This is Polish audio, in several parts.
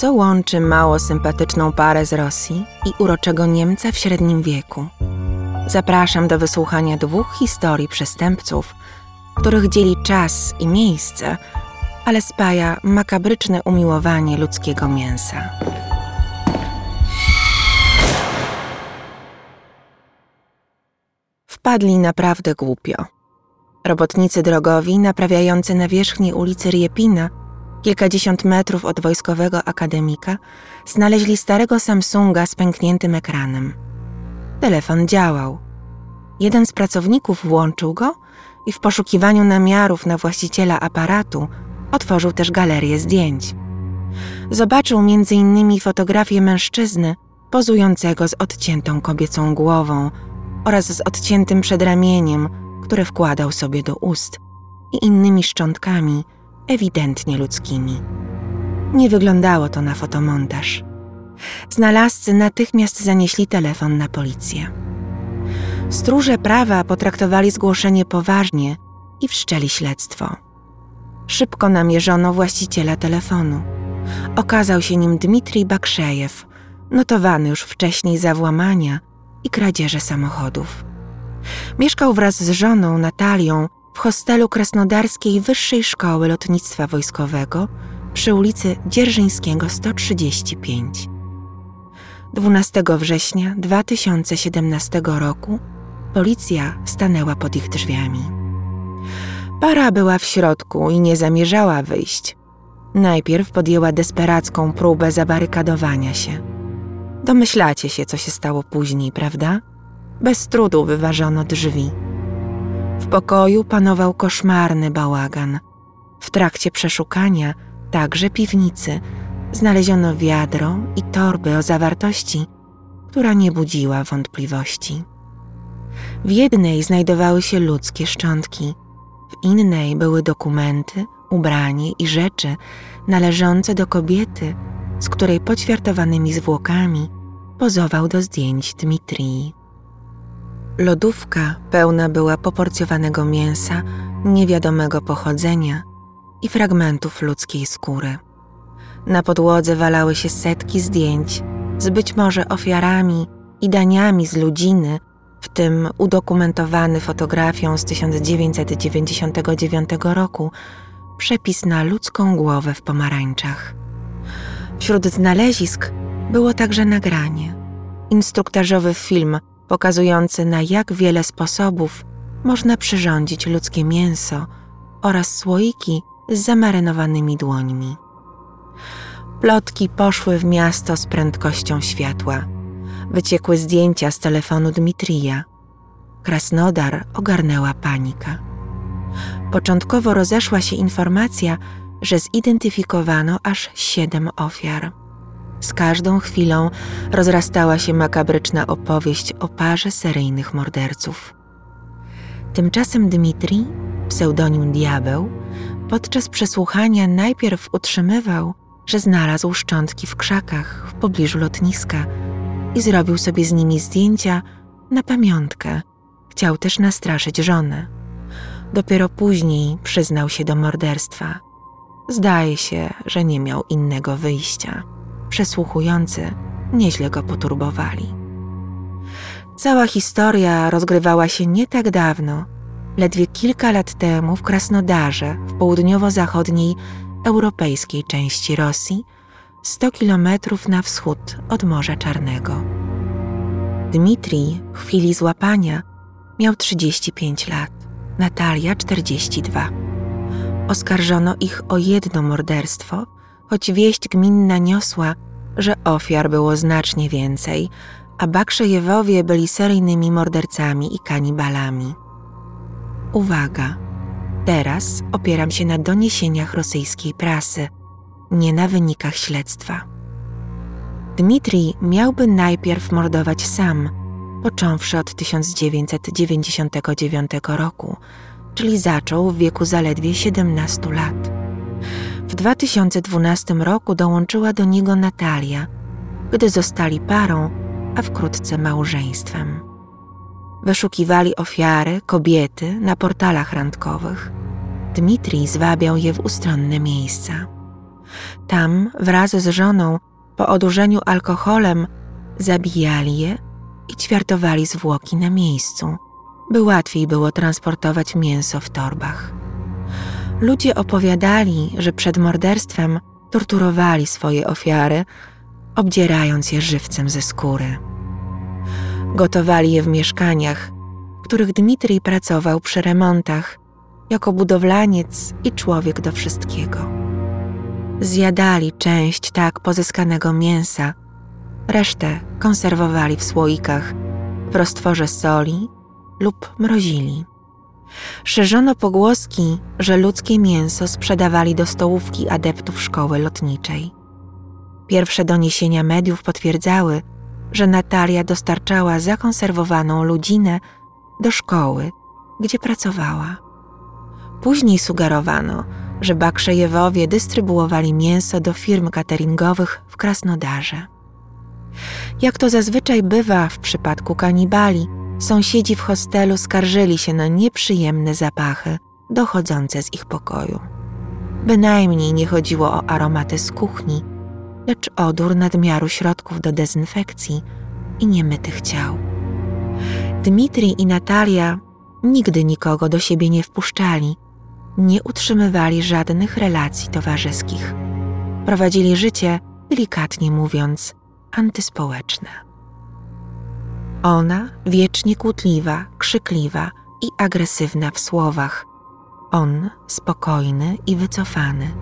Co łączy mało sympatyczną parę z Rosji i uroczego Niemca w średnim wieku? Zapraszam do wysłuchania dwóch historii przestępców, których dzieli czas i miejsce, ale spaja makabryczne umiłowanie ludzkiego mięsa. Wpadli naprawdę głupio. Robotnicy drogowi naprawiający nawierzchnię ulicy Riepina, kilkadziesiąt metrów od wojskowego akademika, znaleźli starego Samsunga z pękniętym ekranem. Telefon działał. Jeden z pracowników włączył go i w poszukiwaniu namiarów na właściciela aparatu otworzył też galerię zdjęć. Zobaczył m.in. fotografię mężczyzny pozującego z odciętą kobiecą głową oraz z odciętym przedramieniem, które wkładał sobie do ust i innymi szczątkami, ewidentnie ludzkimi. Nie wyglądało to na fotomontaż. Znalazcy natychmiast zanieśli telefon na policję. Stróże prawa potraktowali zgłoszenie poważnie i wszczęli śledztwo. Szybko namierzono właściciela telefonu. Okazał się nim Dmitrij Bakrzejew, notowany już wcześniej za włamania i kradzieże samochodów. Mieszkał wraz z żoną Natalią w hostelu Krasnodarskiej Wyższej Szkoły Lotnictwa Wojskowego przy ulicy Dzierżyńskiego 135. 12 września 2017 roku policja stanęła pod ich drzwiami. Para była w środku i nie zamierzała wyjść. Najpierw podjęła desperacką próbę zabarykadowania się. Domyślacie się, co się stało później, prawda? Bez trudu wyważono drzwi. W pokoju panował koszmarny bałagan. W trakcie przeszukania, także piwnicy, znaleziono wiadro i torby o zawartości, która nie budziła wątpliwości. W jednej znajdowały się ludzkie szczątki, w innej były dokumenty, ubranie i rzeczy należące do kobiety, z której poćwiartowanymi zwłokami pozował do zdjęć Dmitrij. Lodówka pełna była poporcjowanego mięsa niewiadomego pochodzenia i fragmentów ludzkiej skóry. Na podłodze walały się setki zdjęć z być może ofiarami i daniami z ludziny, w tym udokumentowany fotografią z 1999 roku przepis na ludzką głowę w pomarańczach. Wśród znalezisk było także nagranie, instruktażowy film pokazujący na jak wiele sposobów można przyrządzić ludzkie mięso oraz słoiki z zamarynowanymi dłońmi. Plotki poszły w miasto z prędkością światła. Wyciekły zdjęcia z telefonu Dmitrija. Krasnodar ogarnęła panika. Początkowo rozeszła się informacja, że zidentyfikowano aż siedem ofiar. Z każdą chwilą rozrastała się makabryczna opowieść o parze seryjnych morderców. Tymczasem Dmitrij, pseudonim Diabeł, podczas przesłuchania najpierw utrzymywał, że znalazł szczątki w krzakach w pobliżu lotniska i zrobił sobie z nimi zdjęcia na pamiątkę. Chciał też nastraszyć żonę. Dopiero później przyznał się do morderstwa. Zdaje się, że nie miał innego wyjścia. Przesłuchujący nieźle go poturbowali. Cała historia rozgrywała się nie tak dawno, ledwie kilka lat temu w Krasnodarze, w południowo-zachodniej europejskiej części Rosji, 100 kilometrów na wschód od Morza Czarnego. Dmitrij w chwili złapania miał 35 lat, Natalia 42. Oskarżono ich o jedno morderstwo, choć wieść gminna niosła, że ofiar było znacznie więcej, a Bakrzejewowie byli seryjnymi mordercami i kanibalami. Uwaga! Teraz opieram się na doniesieniach rosyjskiej prasy, nie na wynikach śledztwa. Dmitrij miałby najpierw mordować sam, począwszy od 1999 roku, czyli zaczął w wieku zaledwie 17 lat. W 2012 roku dołączyła do niego Natalia, gdy zostali parą, a wkrótce małżeństwem. Wyszukiwali ofiary, kobiety na portalach randkowych. Dmitrij zwabiał je w ustronne miejsca. Tam wraz z żoną po odurzeniu alkoholem zabijali je i ćwiartowali zwłoki na miejscu, by łatwiej było transportować mięso w torbach. Ludzie opowiadali, że przed morderstwem torturowali swoje ofiary, obdzierając je żywcem ze skóry. Gotowali je w mieszkaniach, w których Dmitrij pracował przy remontach jako budowlaniec i człowiek do wszystkiego. Zjadali część tak pozyskanego mięsa, resztę konserwowali w słoikach, w roztworze soli lub mrozili. Szerzono pogłoski, że ludzkie mięso sprzedawali do stołówki adeptów szkoły lotniczej. Pierwsze doniesienia mediów potwierdzały, że Natalia dostarczała zakonserwowaną ludzinę do szkoły, gdzie pracowała. Później sugerowano, że Bakrzejewowie dystrybuowali mięso do firm cateringowych w Krasnodarze. Jak to zazwyczaj bywa w przypadku kanibali, sąsiedzi w hostelu skarżyli się na nieprzyjemne zapachy dochodzące z ich pokoju. Bynajmniej nie chodziło o aromaty z kuchni, lecz odór nadmiaru środków do dezynfekcji i niemytych ciał. Dmitrij i Natalia nigdy nikogo do siebie nie wpuszczali, nie utrzymywali żadnych relacji towarzyskich. Prowadzili życie, delikatnie mówiąc, antyspołeczne. Ona wiecznie kłótliwa, krzykliwa i agresywna w słowach. On spokojny i wycofany.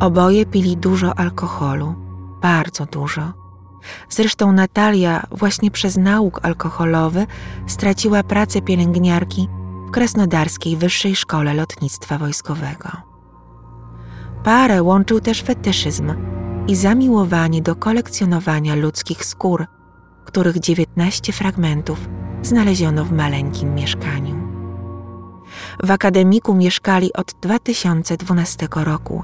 Oboje pili dużo alkoholu, bardzo dużo. Zresztą Natalia właśnie przez nauk alkoholowy straciła pracę pielęgniarki w Krasnodarskiej Wyższej Szkole Lotnictwa Wojskowego. Parę łączył też fetyszyzm i zamiłowanie do kolekcjonowania ludzkich skór, których 19 fragmentów znaleziono w maleńkim mieszkaniu. W akademiku mieszkali od 2012 roku,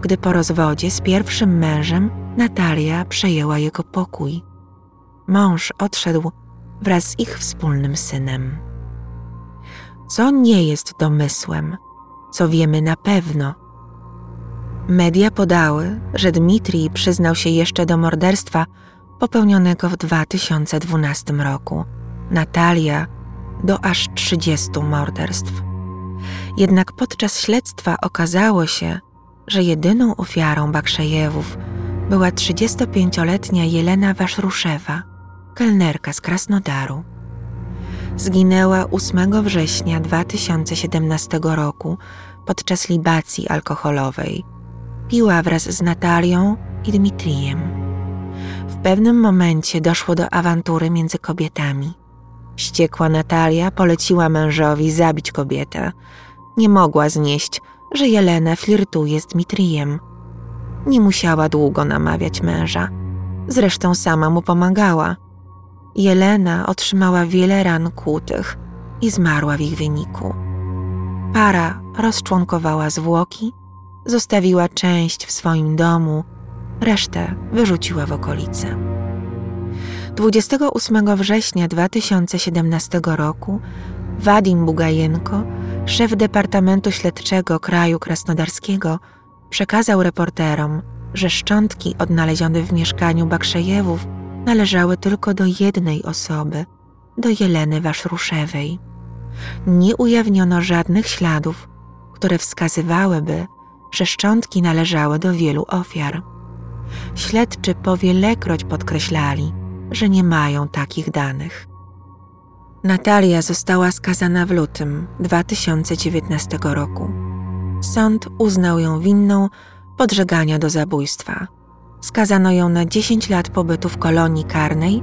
gdy po rozwodzie z pierwszym mężem Natalia przejęła jego pokój. Mąż odszedł wraz z ich wspólnym synem. Co nie jest domysłem, co wiemy na pewno. Media podały, że Dmitrij przyznał się jeszcze do morderstwa popełnionego w 2012 roku, Natalia do aż 30 morderstw. Jednak podczas śledztwa okazało się, że jedyną ofiarą Bakrzejewów była 35-letnia Jelena Waszruszewa, kelnerka z Krasnodaru. Zginęła 8 września 2017 roku podczas libacji alkoholowej. Piła wraz z Natalią i Dmitrijem. Pewnym momencie doszło do awantury między kobietami. Wściekła Natalia poleciła mężowi zabić kobietę. Nie mogła znieść, że Jelena flirtuje z Dmitrijem. Nie musiała długo namawiać męża. Zresztą sama mu pomagała. Jelena otrzymała wiele ran kłutych i zmarła w ich wyniku. Para rozczłonkowała zwłoki, zostawiła część w swoim domu, resztę wyrzuciła w okolice. 28 września 2017 roku Wadim Bugajenko, szef Departamentu Śledczego Kraju Krasnodarskiego, przekazał reporterom, że szczątki odnalezione w mieszkaniu Bakrzejewów należały tylko do jednej osoby, do Jeleny Waszruszewej. Nie ujawniono żadnych śladów, które wskazywałyby, że szczątki należały do wielu ofiar. Śledczy powielekroć podkreślali, że nie mają takich danych. Natalia została skazana w lutym 2019 roku. Sąd uznał ją winną podżegania do zabójstwa. Skazano ją na 10 lat pobytu w kolonii karnej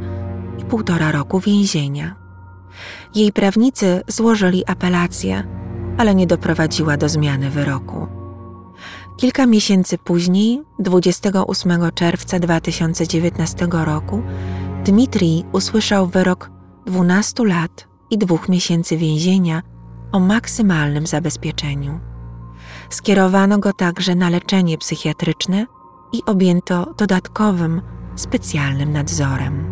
i półtora roku więzienia. Jej prawnicy złożyli apelację, ale nie doprowadziła do zmiany wyroku. Kilka miesięcy później, 28 czerwca 2019 roku, Dmitrij usłyszał wyrok 12 lat i dwóch miesięcy więzienia o maksymalnym zabezpieczeniu. Skierowano go także na leczenie psychiatryczne i objęto dodatkowym, specjalnym nadzorem.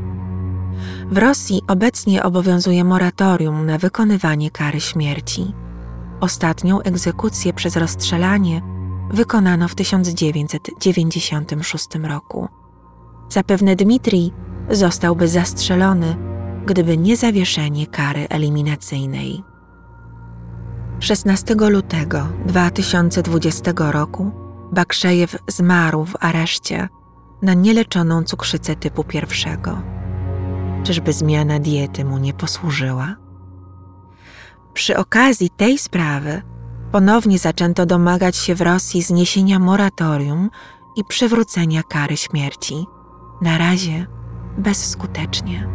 W Rosji obecnie obowiązuje moratorium na wykonywanie kary śmierci. Ostatnią egzekucję przez rozstrzelanie wykonano w 1996 roku. Zapewne Dmitrij zostałby zastrzelony, gdyby nie zawieszenie kary eliminacyjnej. 16 lutego 2020 roku Bakrzejew zmarł w areszcie na nieleczoną cukrzycę typu pierwszego. Czyżby zmiana diety mu nie posłużyła? Przy okazji tej sprawy ponownie zaczęto domagać się w Rosji zniesienia moratorium i przywrócenia kary śmierci. Na razie bezskutecznie.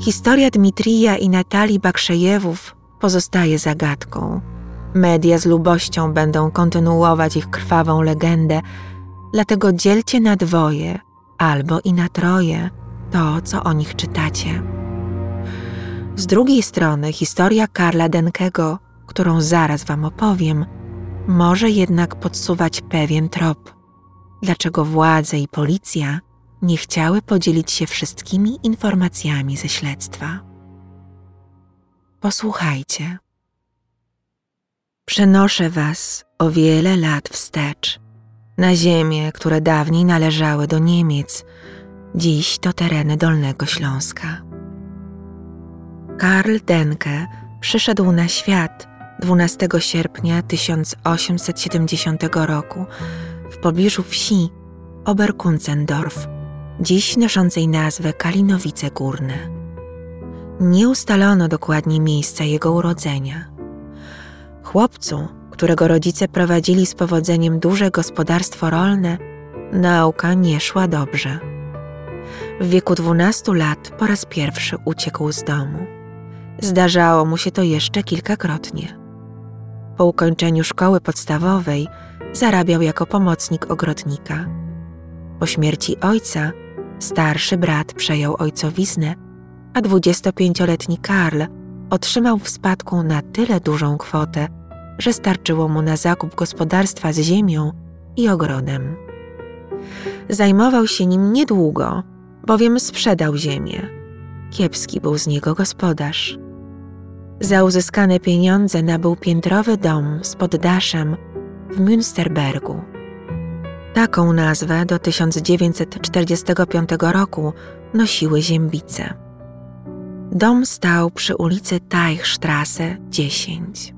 Historia Dmitrija i Natalii Bakrzejewów pozostaje zagadką. Media z lubością będą kontynuować ich krwawą legendę, dlatego dzielcie na dwoje albo i na troje to, co o nich czytacie. Z drugiej strony historia Karla Denkego, którą zaraz wam opowiem, może jednak podsuwać pewien trop. Dlaczego władze i policja nie chciały podzielić się wszystkimi informacjami ze śledztwa? Posłuchajcie. Przenoszę was o wiele lat wstecz, na ziemie, które dawniej należały do Niemiec, dziś to tereny Dolnego Śląska. Karl Denke przyszedł na świat 12 sierpnia 1870 roku w pobliżu wsi Oberkunzendorf, dziś noszącej nazwę Kalinowice Górne. Nie ustalono dokładnie miejsca jego urodzenia. Chłopcu, którego rodzice prowadzili z powodzeniem duże gospodarstwo rolne, nauka nie szła dobrze. W wieku 12 lat po raz pierwszy uciekł z domu. Zdarzało mu się to jeszcze kilkakrotnie. Po ukończeniu szkoły podstawowej zarabiał jako pomocnik ogrodnika. Po śmierci ojca starszy brat przejął ojcowiznę, a 25-letni Karl otrzymał w spadku na tyle dużą kwotę, że starczyło mu na zakup gospodarstwa z ziemią i ogrodem. Zajmował się nim niedługo, bowiem sprzedał ziemię. Kiepski był z niego gospodarz. Za uzyskane pieniądze nabył piętrowy dom z poddaszem w Münsterbergu. Taką nazwę do 1945 roku nosiły Ziembice. Dom stał przy ulicy Teichstrasse 10.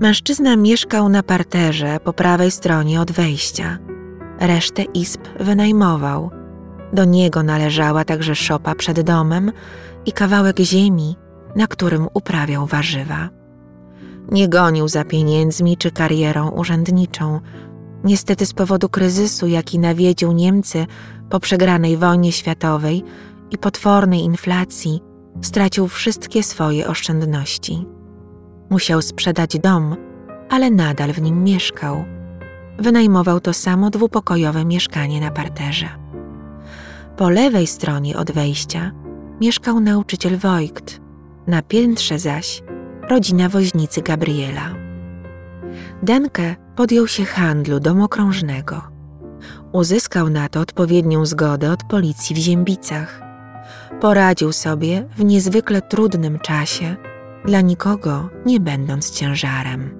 Mężczyzna mieszkał na parterze po prawej stronie od wejścia. Resztę izb wynajmował. Do niego należała także szopa przed domem i kawałek ziemi, na którym uprawiał warzywa. Nie gonił za pieniędzmi czy karierą urzędniczą. Niestety z powodu kryzysu, jaki nawiedził Niemcy po przegranej wojnie światowej i potwornej inflacji, stracił wszystkie swoje oszczędności. Musiał sprzedać dom, ale nadal w nim mieszkał. Wynajmował to samo dwupokojowe mieszkanie na parterze. Po lewej stronie od wejścia mieszkał nauczyciel Wojkt, na piętrze zaś rodzina woźnicy Gabriela. Denke podjął się handlu domokrążnego. Uzyskał na to odpowiednią zgodę od policji w Ziębicach. Poradził sobie w niezwykle trudnym czasie, dla nikogo nie będąc ciężarem.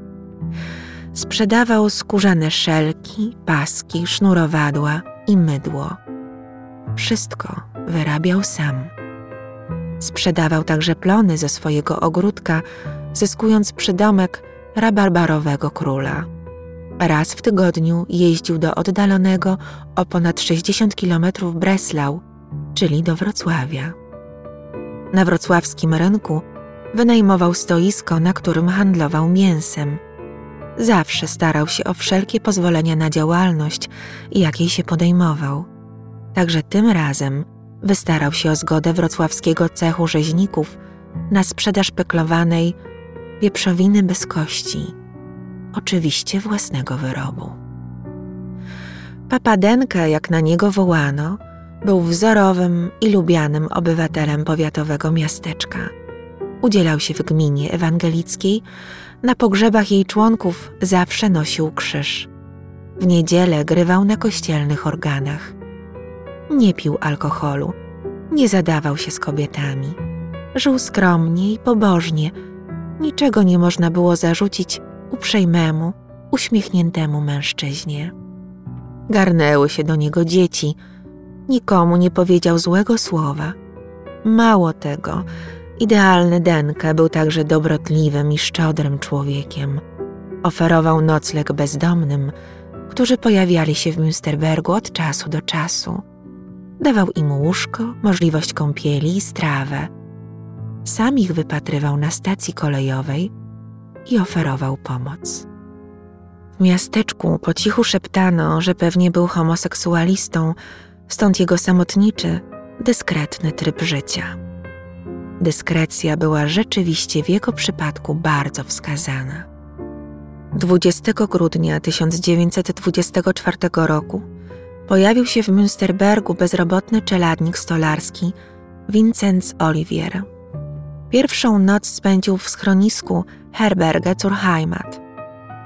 Sprzedawał skórzane szelki, paski, sznurowadła i mydło. Wszystko wyrabiał sam. Sprzedawał także plony ze swojego ogródka, zyskując przydomek rabarbarowego króla. Raz w tygodniu jeździł do oddalonego o ponad 60 kilometrów Breslau, czyli do Wrocławia. Na wrocławskim rynku wynajmował stoisko, na którym handlował mięsem. Zawsze starał się o wszelkie pozwolenia na działalność, jakiej się podejmował. Także tym razem wystarał się o zgodę wrocławskiego cechu rzeźników na sprzedaż peklowanej wieprzowiny bez kości, oczywiście własnego wyrobu. Papadenka, jak na niego wołano, był wzorowym i lubianym obywatelem powiatowego miasteczka. Udzielał się w gminie ewangelickiej, na pogrzebach jej członków zawsze nosił krzyż. W niedzielę grywał na kościelnych organach. Nie pił alkoholu, nie zadawał się z kobietami. Żył skromnie i pobożnie. Niczego nie można było zarzucić uprzejmemu uśmiechniętemu mężczyźnie. Garnęły się do niego dzieci. Nikomu nie powiedział złego słowa. Mało tego, idealny Denke był także dobrotliwym i szczodrym człowiekiem. Oferował nocleg bezdomnym, którzy pojawiali się w Münsterbergu od czasu do czasu. Dawał im łóżko, możliwość kąpieli i strawę. Sam ich wypatrywał na stacji kolejowej i oferował pomoc. W miasteczku po cichu szeptano, że pewnie był homoseksualistą, stąd jego samotniczy, dyskretny tryb życia. Dyskrecja była rzeczywiście w jego przypadku bardzo wskazana. 20 grudnia 1924 roku pojawił się w Münsterbergu bezrobotny czeladnik stolarski Vincenz Olivier. Pierwszą noc spędził w schronisku Herberge zur Heimat.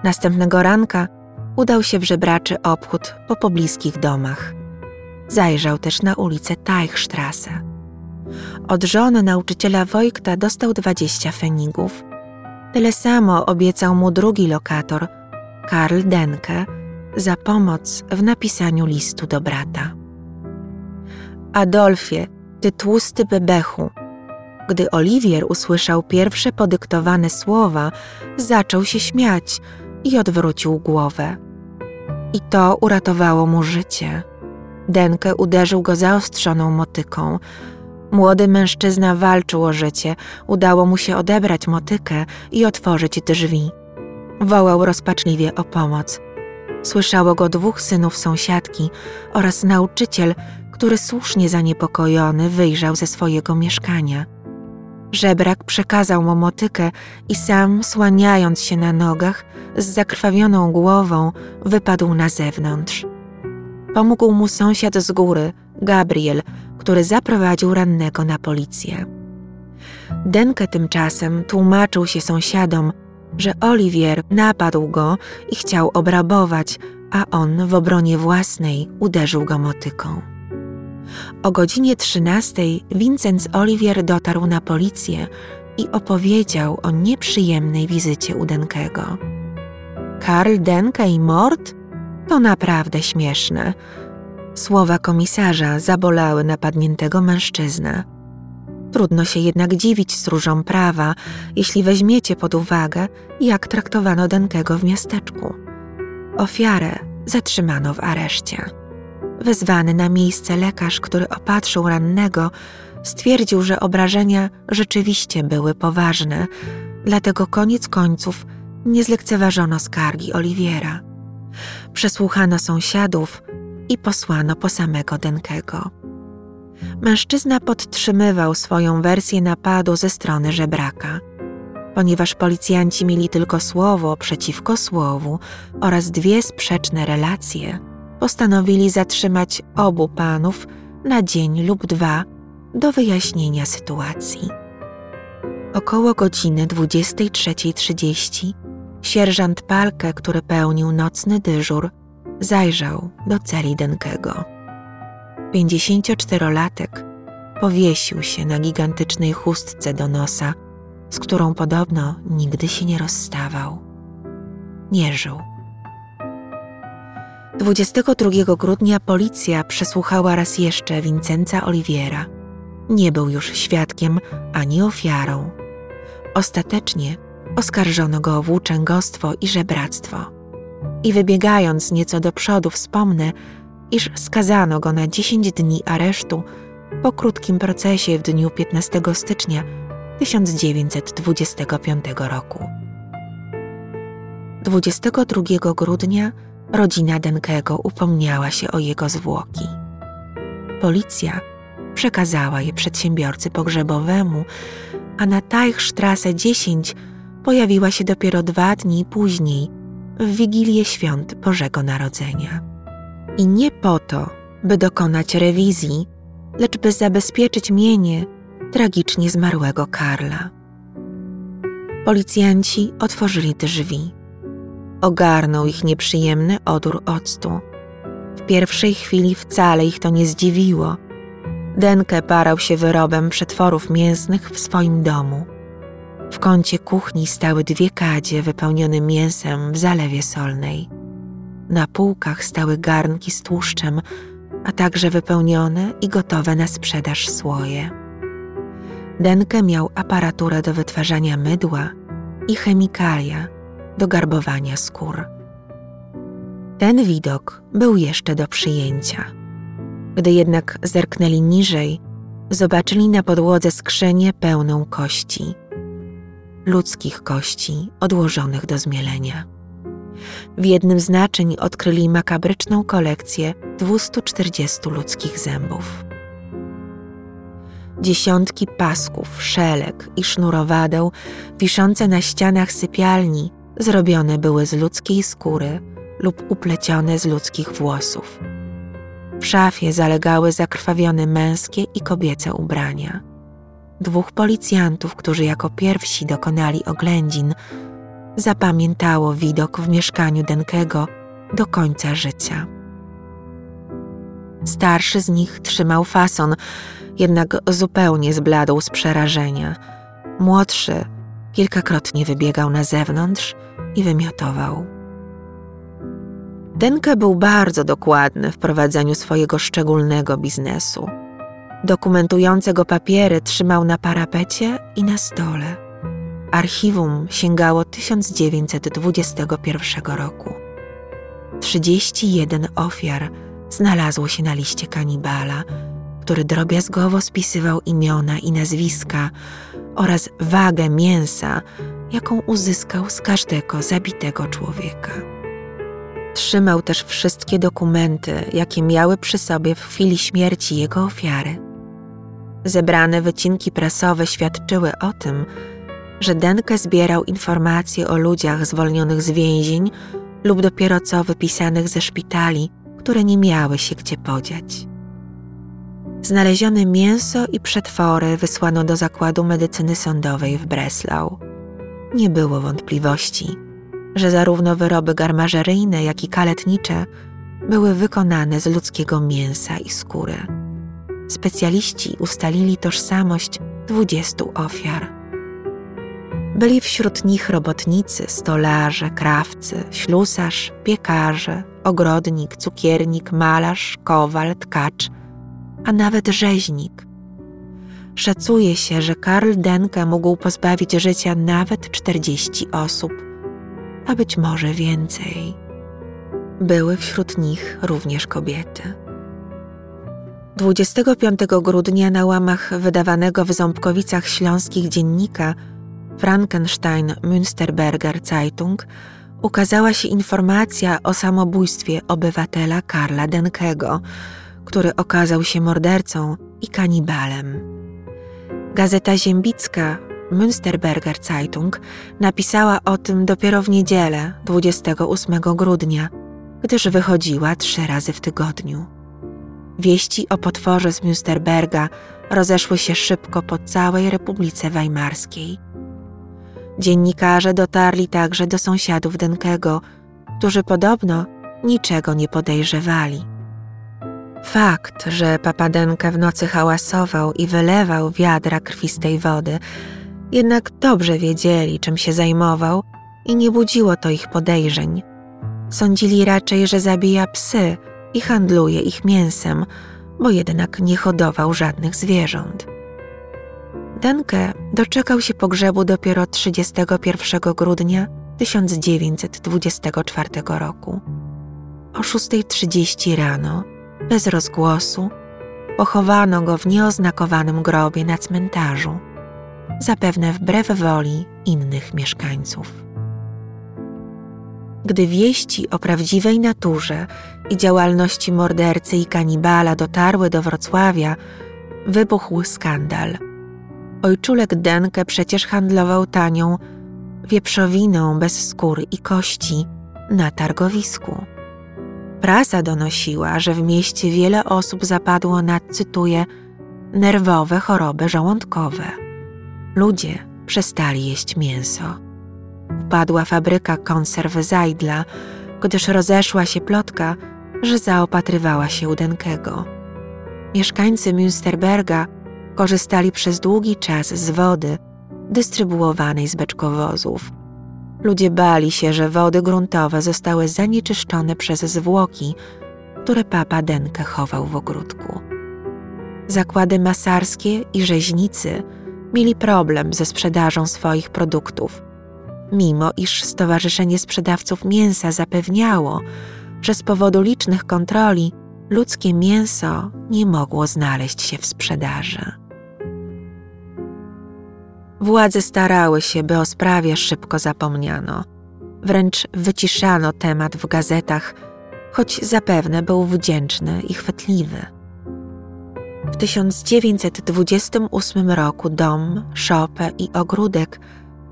Następnego ranka udał się w żebraczy obchód po pobliskich domach. Zajrzał też na ulicę Teichstrasse. Od żony nauczyciela Wojkta dostał dwadzieścia fenigów. Tyle samo obiecał mu drugi lokator, Karl Denke, za pomoc w napisaniu listu do brata. Adolfie, ty tłusty bebechu. Gdy Oliwier usłyszał pierwsze podyktowane słowa, zaczął się śmiać i odwrócił głowę. I to uratowało mu życie. Denke uderzył go zaostrzoną motyką. Młody mężczyzna walczył o życie, udało mu się odebrać motykę i otworzyć drzwi. Wołał rozpaczliwie o pomoc. Słyszało go dwóch synów sąsiadki oraz nauczyciel, który słusznie zaniepokojony wyjrzał ze swojego mieszkania. Żebrak przekazał mu motykę i sam, słaniając się na nogach, z zakrwawioną głową, wypadł na zewnątrz. Pomógł mu sąsiad z góry, Gabriel, który zaprowadził rannego na policję. Denke tymczasem tłumaczył się sąsiadom, że Oliwier napadł go i chciał obrabować, a on w obronie własnej uderzył go motyką. O godzinie 13 Vincenz Oliwier dotarł na policję i opowiedział o nieprzyjemnej wizycie u Denkego. Karl Denke i mord? To naprawdę śmieszne. Słowa komisarza zabolały napadniętego mężczyznę. Trudno się jednak dziwić stróżom prawa, jeśli weźmiecie pod uwagę, jak traktowano Denkego w miasteczku. Ofiarę zatrzymano w areszcie. Wezwany na miejsce lekarz, który opatrzył rannego, stwierdził, że obrażenia rzeczywiście były poważne, dlatego koniec końców nie zlekceważono skargi Oliwiera. Przesłuchano sąsiadów i posłano po samego Denkego. Mężczyzna podtrzymywał swoją wersję napadu ze strony żebraka. Ponieważ policjanci mieli tylko słowo przeciwko słowu oraz dwie sprzeczne relacje, postanowili zatrzymać obu panów na dzień lub dwa do wyjaśnienia sytuacji. Około godziny 23.30 sierżant Palkę, który pełnił nocny dyżur, zajrzał do celi Denkego. 54-latek powiesił się na gigantycznej chustce do nosa, z którą podobno nigdy się nie rozstawał. Nie żył. 22 grudnia policja przesłuchała raz jeszcze Vincenza Oliviera. Nie był już świadkiem ani ofiarą. Ostatecznie oskarżono go o włóczęgostwo i żebractwo. I wybiegając nieco do przodu, wspomnę, iż skazano go na 10 dni aresztu po krótkim procesie w dniu 15 stycznia 1925 roku. 22 grudnia rodzina Denkego upomniała się o jego zwłoki. Policja przekazała je przedsiębiorcy pogrzebowemu, a na Teichstrasse 10 pojawiła się dopiero dwa dni później, w Wigilię Świąt Bożego Narodzenia. I nie po to, by dokonać rewizji, lecz by zabezpieczyć mienie tragicznie zmarłego Karla. Policjanci otworzyli drzwi. Ogarnął ich nieprzyjemny odór octu. W pierwszej chwili wcale ich to nie zdziwiło. Denke parał się wyrobem przetworów mięsnych w swoim domu. W kącie kuchni stały dwie kadzie wypełnione mięsem w zalewie solnej. Na półkach stały garnki z tłuszczem, a także wypełnione i gotowe na sprzedaż słoje. Denke miał aparaturę do wytwarzania mydła i chemikalia do garbowania skór. Ten widok był jeszcze do przyjęcia. Gdy jednak zerknęli niżej, zobaczyli na podłodze skrzynię pełną kości. Ludzkich kości odłożonych do zmielenia. W jednym z naczyń odkryli makabryczną kolekcję 240 ludzkich zębów. Dziesiątki pasków, szelek i sznurowadeł wiszące na ścianach sypialni zrobione były z ludzkiej skóry lub uplecione z ludzkich włosów. W szafie zalegały zakrwawione męskie i kobiece ubrania. Dwóch policjantów, którzy jako pierwsi dokonali oględzin, zapamiętało widok w mieszkaniu Denkego do końca życia. Starszy z nich trzymał fason, jednak zupełnie zbladł z przerażenia. Młodszy kilkakrotnie wybiegał na zewnątrz i wymiotował. Denke był bardzo dokładny w prowadzeniu swojego szczególnego biznesu. Dokumentujące go papiery trzymał na parapecie i na stole. Archiwum sięgało 1921 roku. 31 ofiar znalazło się na liście kanibala, który drobiazgowo spisywał imiona i nazwiska oraz wagę mięsa, jaką uzyskał z każdego zabitego człowieka. Trzymał też wszystkie dokumenty, jakie miały przy sobie w chwili śmierci jego ofiary. Zebrane wycinki prasowe świadczyły o tym, że Denke zbierał informacje o ludziach zwolnionych z więzień lub dopiero co wypisanych ze szpitali, które nie miały się gdzie podziać. Znalezione mięso i przetwory wysłano do zakładu medycyny sądowej w Breslau. Nie było wątpliwości, że zarówno wyroby garmażeryjne, jak i kaletnicze były wykonane z ludzkiego mięsa i skóry. Specjaliści ustalili tożsamość 20 ofiar. Byli wśród nich robotnicy, stolarze, krawcy, ślusarz, piekarze, ogrodnik, cukiernik, malarz, kowal, tkacz, a nawet rzeźnik. Szacuje się, że Karl Denke mógł pozbawić życia nawet 40 osób, a być może więcej. Były wśród nich również kobiety. 25 grudnia na łamach wydawanego w Ząbkowicach Śląskich dziennika Frankenstein Münsterberger Zeitung ukazała się informacja o samobójstwie obywatela Karla Denkego, który okazał się mordercą i kanibalem. Gazeta Ziembicka Münsterberger Zeitung napisała o tym dopiero w niedzielę 28 grudnia, gdyż wychodziła trzy razy w tygodniu. Wieści o potworze z Münsterberga rozeszły się szybko po całej Republice Weimarskiej. Dziennikarze dotarli także do sąsiadów Denkego, którzy podobno niczego nie podejrzewali. Fakt, że Papadenka w nocy hałasował i wylewał wiadra krwistej wody, jednak dobrze wiedzieli, czym się zajmował i nie budziło to ich podejrzeń. Sądzili raczej, że zabija psy i handluje ich mięsem, bo jednak nie hodował żadnych zwierząt. Denke doczekał się pogrzebu dopiero 31 grudnia 1924 roku. O 6.30 rano, bez rozgłosu, pochowano go w nieoznakowanym grobie na cmentarzu, zapewne wbrew woli innych mieszkańców. Gdy wieści o prawdziwej naturze i działalności mordercy i kanibala dotarły do Wrocławia, wybuchł skandal. Ojczulek Denke przecież handlował tanią wieprzowiną bez skór i kości na targowisku. Prasa donosiła, że w mieście wiele osób zapadło na, cytuję, nerwowe choroby żołądkowe. Ludzie przestali jeść mięso. Upadła fabryka konserw Zajdla, gdyż rozeszła się plotka, że zaopatrywała się u Denkego. Mieszkańcy Münsterberga korzystali przez długi czas z wody, dystrybuowanej z beczkowozów. Ludzie bali się, że wody gruntowe zostały zanieczyszczone przez zwłoki, które papa Denke chował w ogródku. Zakłady masarskie i rzeźnicy mieli problem ze sprzedażą swoich produktów, mimo iż Stowarzyszenie Sprzedawców Mięsa zapewniało, że z powodu licznych kontroli ludzkie mięso nie mogło znaleźć się w sprzedaży. Władze starały się, by o sprawie szybko zapomniano. Wręcz wyciszano temat w gazetach, choć zapewne był wdzięczny i chwytliwy. W 1928 roku dom, szopę i ogródek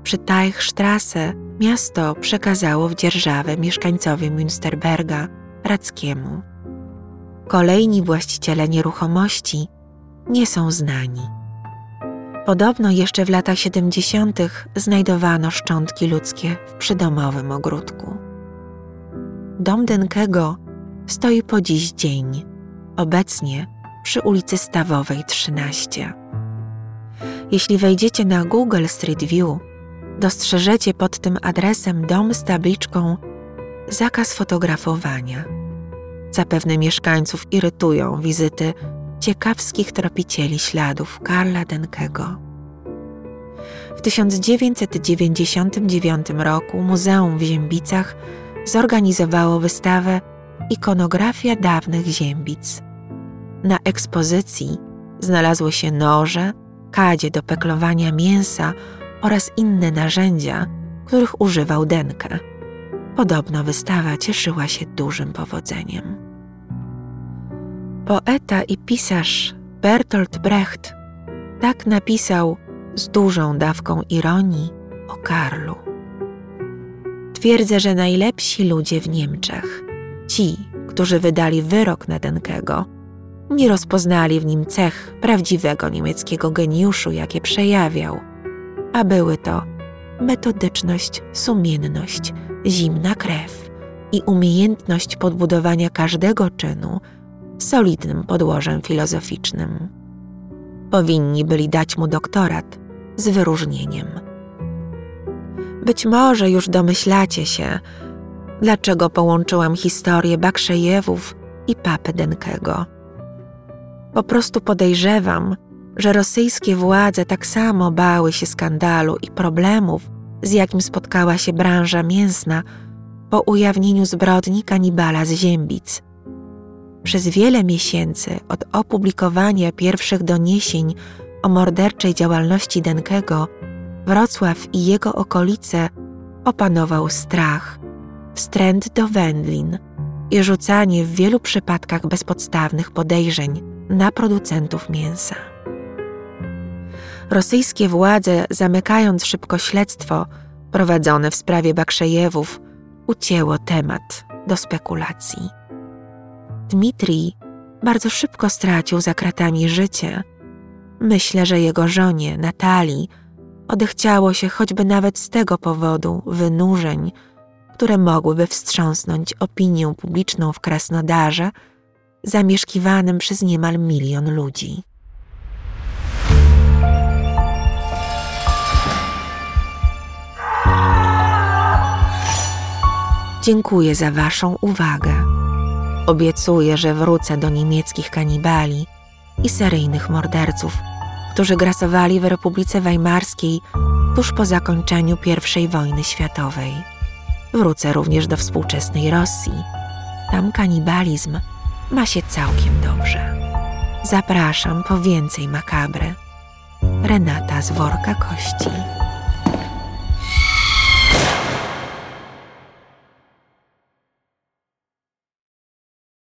przy Teichstrasse miasto przekazało w dzierżawę mieszkańcowi Münsterberga, Rackiemu. Kolejni właściciele nieruchomości nie są znani. Podobno jeszcze w latach 70. znajdowano szczątki ludzkie w przydomowym ogródku. Dom Denkego stoi po dziś dzień, obecnie przy ulicy Stawowej 13. Jeśli wejdziecie na Google Street View, dostrzeżecie pod tym adresem dom z tabliczką zakaz fotografowania. Zapewne mieszkańców irytują wizyty ciekawskich tropicieli śladów Karla Denkego. W 1999 roku Muzeum w Ziębicach zorganizowało wystawę Ikonografia dawnych Ziębic. Na ekspozycji znalazły się noże, kadzie do peklowania mięsa oraz inne narzędzia, których używał Denke. Podobno wystawa cieszyła się dużym powodzeniem. Poeta i pisarz Bertolt Brecht tak napisał z dużą dawką ironii o Karlu. Twierdzę, że najlepsi ludzie w Niemczech, ci, którzy wydali wyrok na Denkego, nie rozpoznali w nim cech prawdziwego niemieckiego geniuszu, jakie przejawiał, a były to metodyczność, sumienność, zimna krew i umiejętność podbudowania każdego czynu solidnym podłożem filozoficznym. Powinni byli dać mu doktorat z wyróżnieniem. Być może już domyślacie się, dlaczego połączyłam historię Bakrzejewów i papy Denkego. Po prostu podejrzewam, że rosyjskie władze tak samo bały się skandalu i problemów, z jakim spotkała się branża mięsna po ujawnieniu zbrodni kanibala z Ziębic – przez wiele miesięcy od opublikowania pierwszych doniesień o morderczej działalności Denkego, Wrocław i jego okolice opanował strach, wstręt do wędlin i rzucanie w wielu przypadkach bezpodstawnych podejrzeń na producentów mięsa. Rosyjskie władze, zamykając szybko śledztwo prowadzone w sprawie Bakrzejewów, ucięło temat do spekulacji. Dmitrij bardzo szybko stracił za kratami życie. Myślę, że jego żonie, Natalii, odechciało się choćby nawet z tego powodu wynurzeń, które mogłyby wstrząsnąć opinię publiczną w Krasnodarze, zamieszkiwanym przez niemal milion ludzi. Dziękuję za Waszą uwagę. Obiecuję, że wrócę do niemieckich kanibali i seryjnych morderców, którzy grasowali w Republice Weimarskiej tuż po zakończeniu I wojny światowej. Wrócę również do współczesnej Rosji. Tam kanibalizm ma się całkiem dobrze. Zapraszam po więcej makabry. Renata z worka kości.